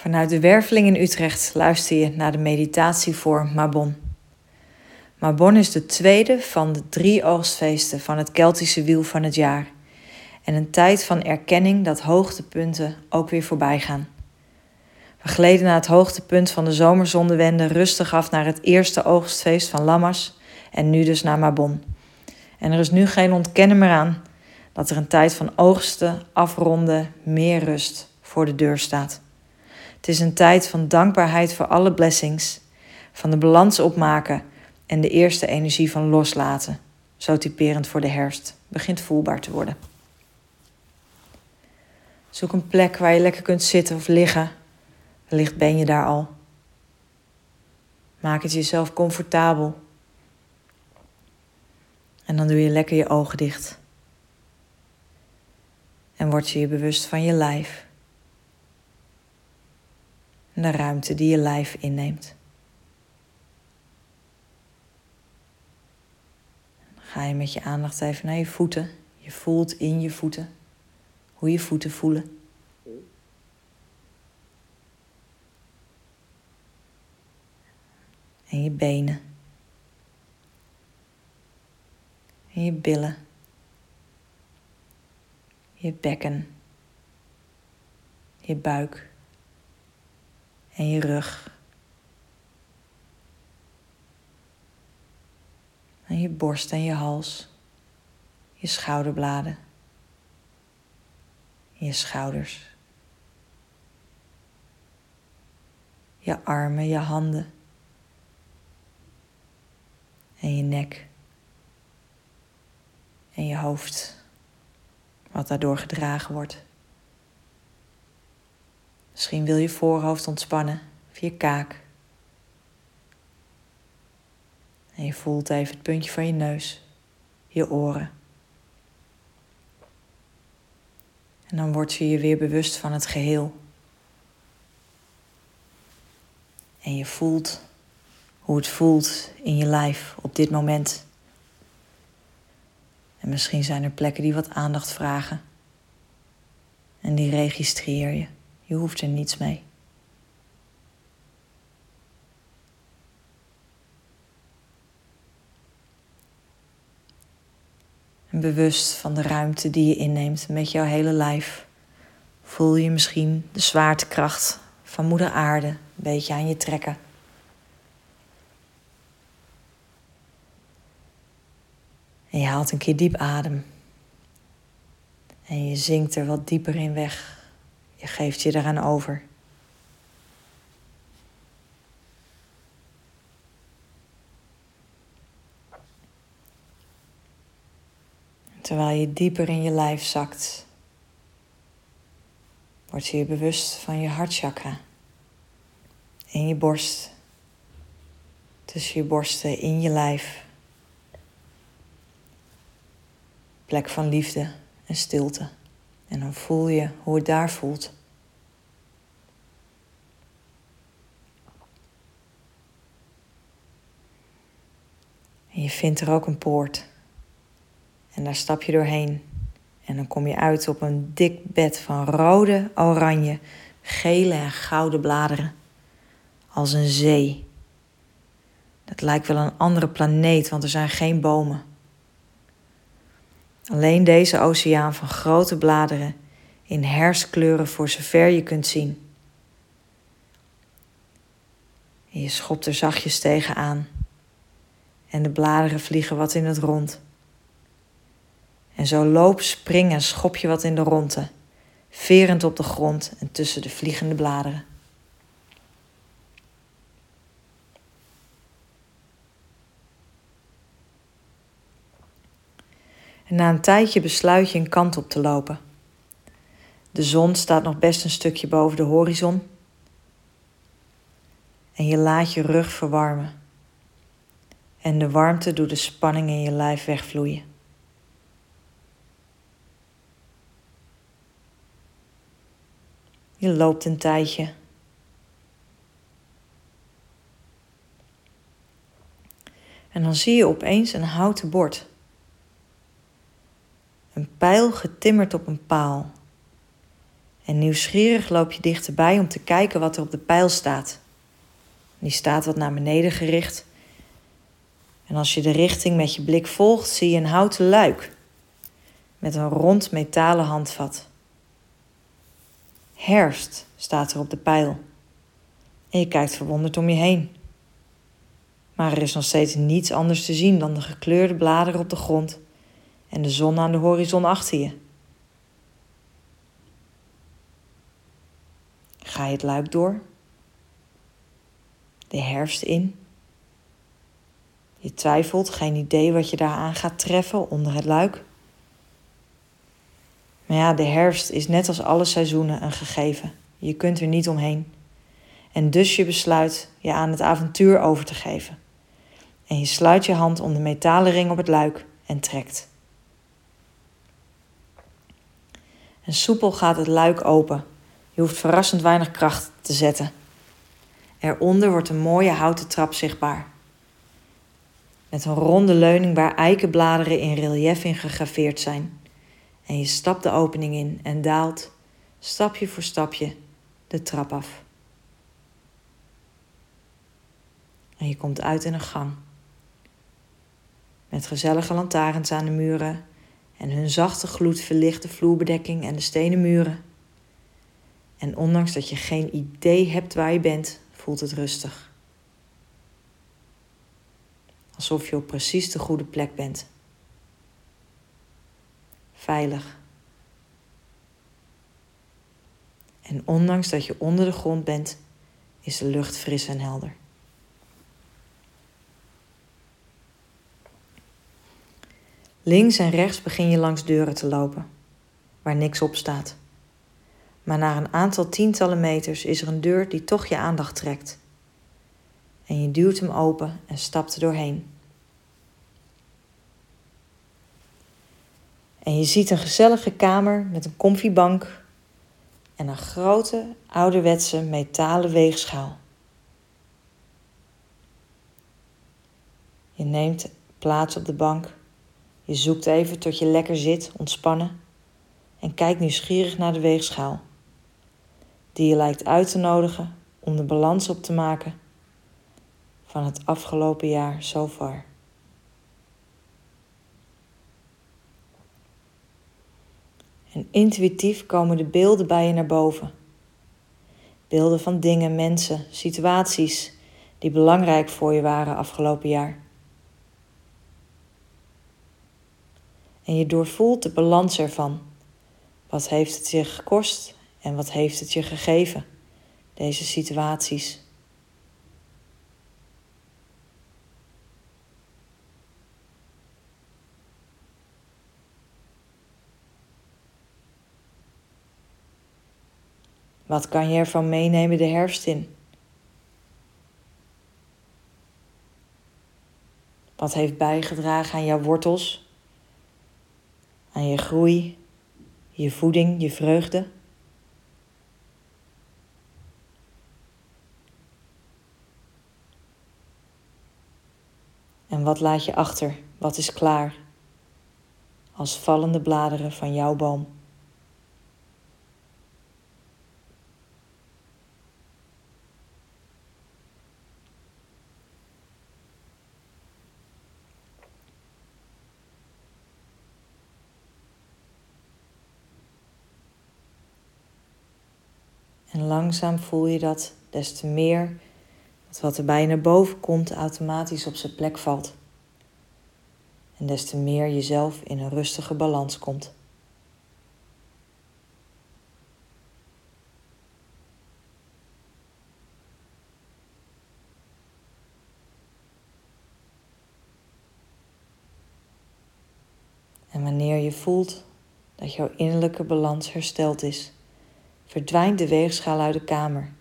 Vanuit de Werveling in Utrecht luister je naar de meditatie voor Mabon. Mabon is de tweede van de drie oogstfeesten van het Keltische wiel van het jaar. En een tijd van erkenning dat hoogtepunten ook weer voorbij gaan. We gleden naar het hoogtepunt van de zomerzondewende rustig af naar het eerste oogstfeest van Lammas en nu dus naar Mabon. En er is nu geen ontkennen meer aan dat er een tijd van oogsten, afronden, meer rust voor de deur staat. Het is een tijd van dankbaarheid voor alle blessings, van de balans opmaken en de eerste energie van loslaten, zo typerend voor de herfst, begint voelbaar te worden. Zoek een plek waar je lekker kunt zitten of liggen. Wellicht ben je daar al. Maak het jezelf comfortabel. En dan doe je lekker je ogen dicht. En word je je bewust van je lijf en de ruimte die je lijf inneemt. Dan ga je met je aandacht even naar je voeten. Je voelt in je voeten hoe je voeten voelen. En je benen. En je billen. Je bekken. Je buik en je rug. En je borst en je hals, je schouderbladen, je schouders, je armen, je handen. En je nek. En je hoofd, wat daardoor gedragen wordt. Misschien wil je voorhoofd ontspannen of je kaak. En je voelt even het puntje van je neus, je oren. En dan word je je weer bewust van het geheel. En je voelt hoe het voelt in je lijf op dit moment. En misschien zijn er plekken die wat aandacht vragen. En die registreer je. Je hoeft er niets mee. En bewust van de ruimte die je inneemt met jouw hele lijf, voel je misschien de zwaartekracht van Moeder Aarde een beetje aan je trekken. En je haalt een keer diep adem. En je zinkt er wat dieper in weg. Je geeft je eraan over. Terwijl je dieper in je lijf zakt, word je je bewust van je hartchakra in je borst, tussen je borsten in je lijf. Plek van liefde en stilte. En dan voel je hoe het daar voelt. En je vindt er ook een poort. En daar stap je doorheen. En dan kom je uit op een dik bed van rode, oranje, gele en gouden bladeren. Als een zee. Dat lijkt wel een andere planeet, want er zijn geen bomen. Alleen deze oceaan van grote bladeren in herfstkleuren voor zover je kunt zien. En je schopt er zachtjes tegenaan en de bladeren vliegen wat in het rond. En zo loop, spring en schop je wat in de ronde, verend op de grond en tussen de vliegende bladeren. En na een tijdje besluit je een kant op te lopen. De zon staat nog best een stukje boven de horizon. En je laat je rug verwarmen. En de warmte doet de spanning in je lijf wegvloeien. Je loopt een tijdje. En dan zie je opeens een houten bord. Een pijl getimmerd op een paal. En nieuwsgierig loop je dichterbij om te kijken wat er op de pijl staat. Die staat wat naar beneden gericht. En als je de richting met je blik volgt, zie je een houten luik met een rond metalen handvat. Herfst staat er op de pijl. En je kijkt verwonderd om je heen. Maar er is nog steeds niets anders te zien dan de gekleurde bladeren op de grond en de zon aan de horizon achter je. Ga je het luik door? De herfst in? Je twijfelt, geen idee wat je daaraan gaat treffen onder het luik. Maar ja, de herfst is net als alle seizoenen een gegeven. Je kunt er niet omheen. En dus je besluit je aan het avontuur over te geven. En je sluit je hand om de metalen ring op het luik en trekt. En soepel gaat het luik open. Je hoeft verrassend weinig kracht te zetten. Eronder wordt een mooie houten trap zichtbaar. Met een ronde leuning waar eikenbladeren in relief in gegraveerd zijn. En je stapt de opening in en daalt, stapje voor stapje, de trap af. En je komt uit in een gang. Met gezellige lantaarns aan de muren en hun zachte gloed verlicht de vloerbedekking en de stenen muren. En ondanks dat je geen idee hebt waar je bent, voelt het rustig. Alsof je op precies de goede plek bent. Veilig. En ondanks dat je onder de grond bent, is de lucht fris en helder. Links en rechts begin je langs deuren te lopen, waar niks op staat. Maar na een aantal tientallen meters is er een deur die toch je aandacht trekt. En je duwt hem open en stapt er doorheen. En je ziet een gezellige kamer met een koffiebank en een grote ouderwetse metalen weegschaal. Je neemt plaats op de bank je zoekt even tot je lekker zit, ontspannen en kijkt nieuwsgierig naar de weegschaal, die je lijkt uit te nodigen om de balans op te maken van het afgelopen jaar zo far. En intuïtief komen de beelden bij je naar boven. Beelden van dingen, mensen, situaties die belangrijk voor je waren afgelopen jaar. En je doorvoelt de balans ervan. Wat heeft het je gekost en wat heeft het je gegeven, deze situaties? Wat kan je ervan meenemen de herfst in? Wat heeft bijgedragen aan jouw wortels aan je groei, je voeding, je vreugde. En wat laat je achter? Wat is klaar? Als vallende bladeren van jouw boom. En langzaam voel je dat des te meer dat wat er bij je naar boven komt automatisch op zijn plek valt. En des te meer jezelf in een rustige balans komt. En wanneer je voelt dat jouw innerlijke balans hersteld is, verdwijnt de weegschaal uit de kamer.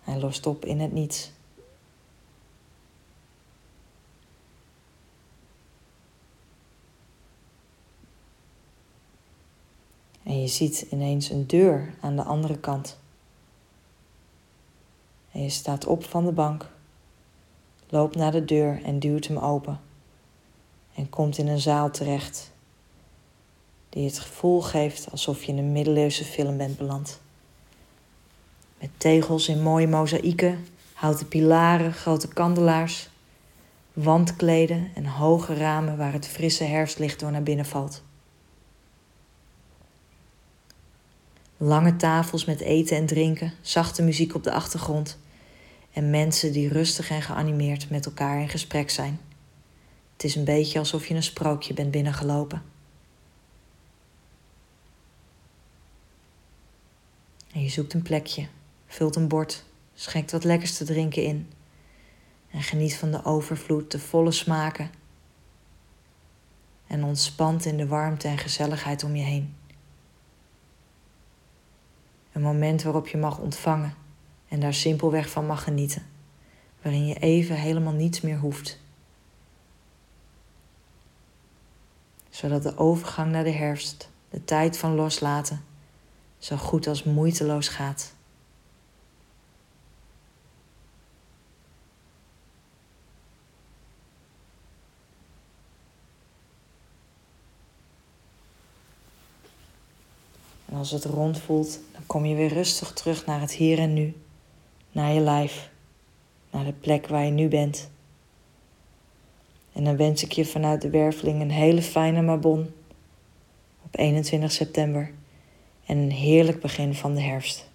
Hij lost op in het niets. En je ziet ineens een deur aan de andere kant. En je staat op van de bank, loopt naar de deur en duwt hem open. En komt in een zaal terecht die het gevoel geeft alsof je in een middeleeuwse film bent beland. Met tegels in mooie mozaïeken, houten pilaren, grote kandelaars, wandkleden en hoge ramen waar het frisse herfstlicht door naar binnen valt. Lange tafels met eten en drinken, zachte muziek op de achtergrond en mensen die rustig en geanimeerd met elkaar in gesprek zijn. Het is een beetje alsof je een sprookje bent binnengelopen. Je zoekt een plekje, vult een bord, schenkt wat lekkers te drinken in en geniet van de overvloed, de volle smaken en ontspant in de warmte en gezelligheid om je heen. Een moment waarop je mag ontvangen en daar simpelweg van mag genieten, waarin je even helemaal niets meer hoeft. Zodat de overgang naar de herfst, de tijd van loslaten, zo goed als moeiteloos gaat. En als het rond voelt, dan kom je weer rustig terug naar het hier en nu, naar je lijf, naar de plek waar je nu bent. En dan wens ik je vanuit de werveling een hele fijne Mabon op 21 september en een heerlijk begin van de herfst.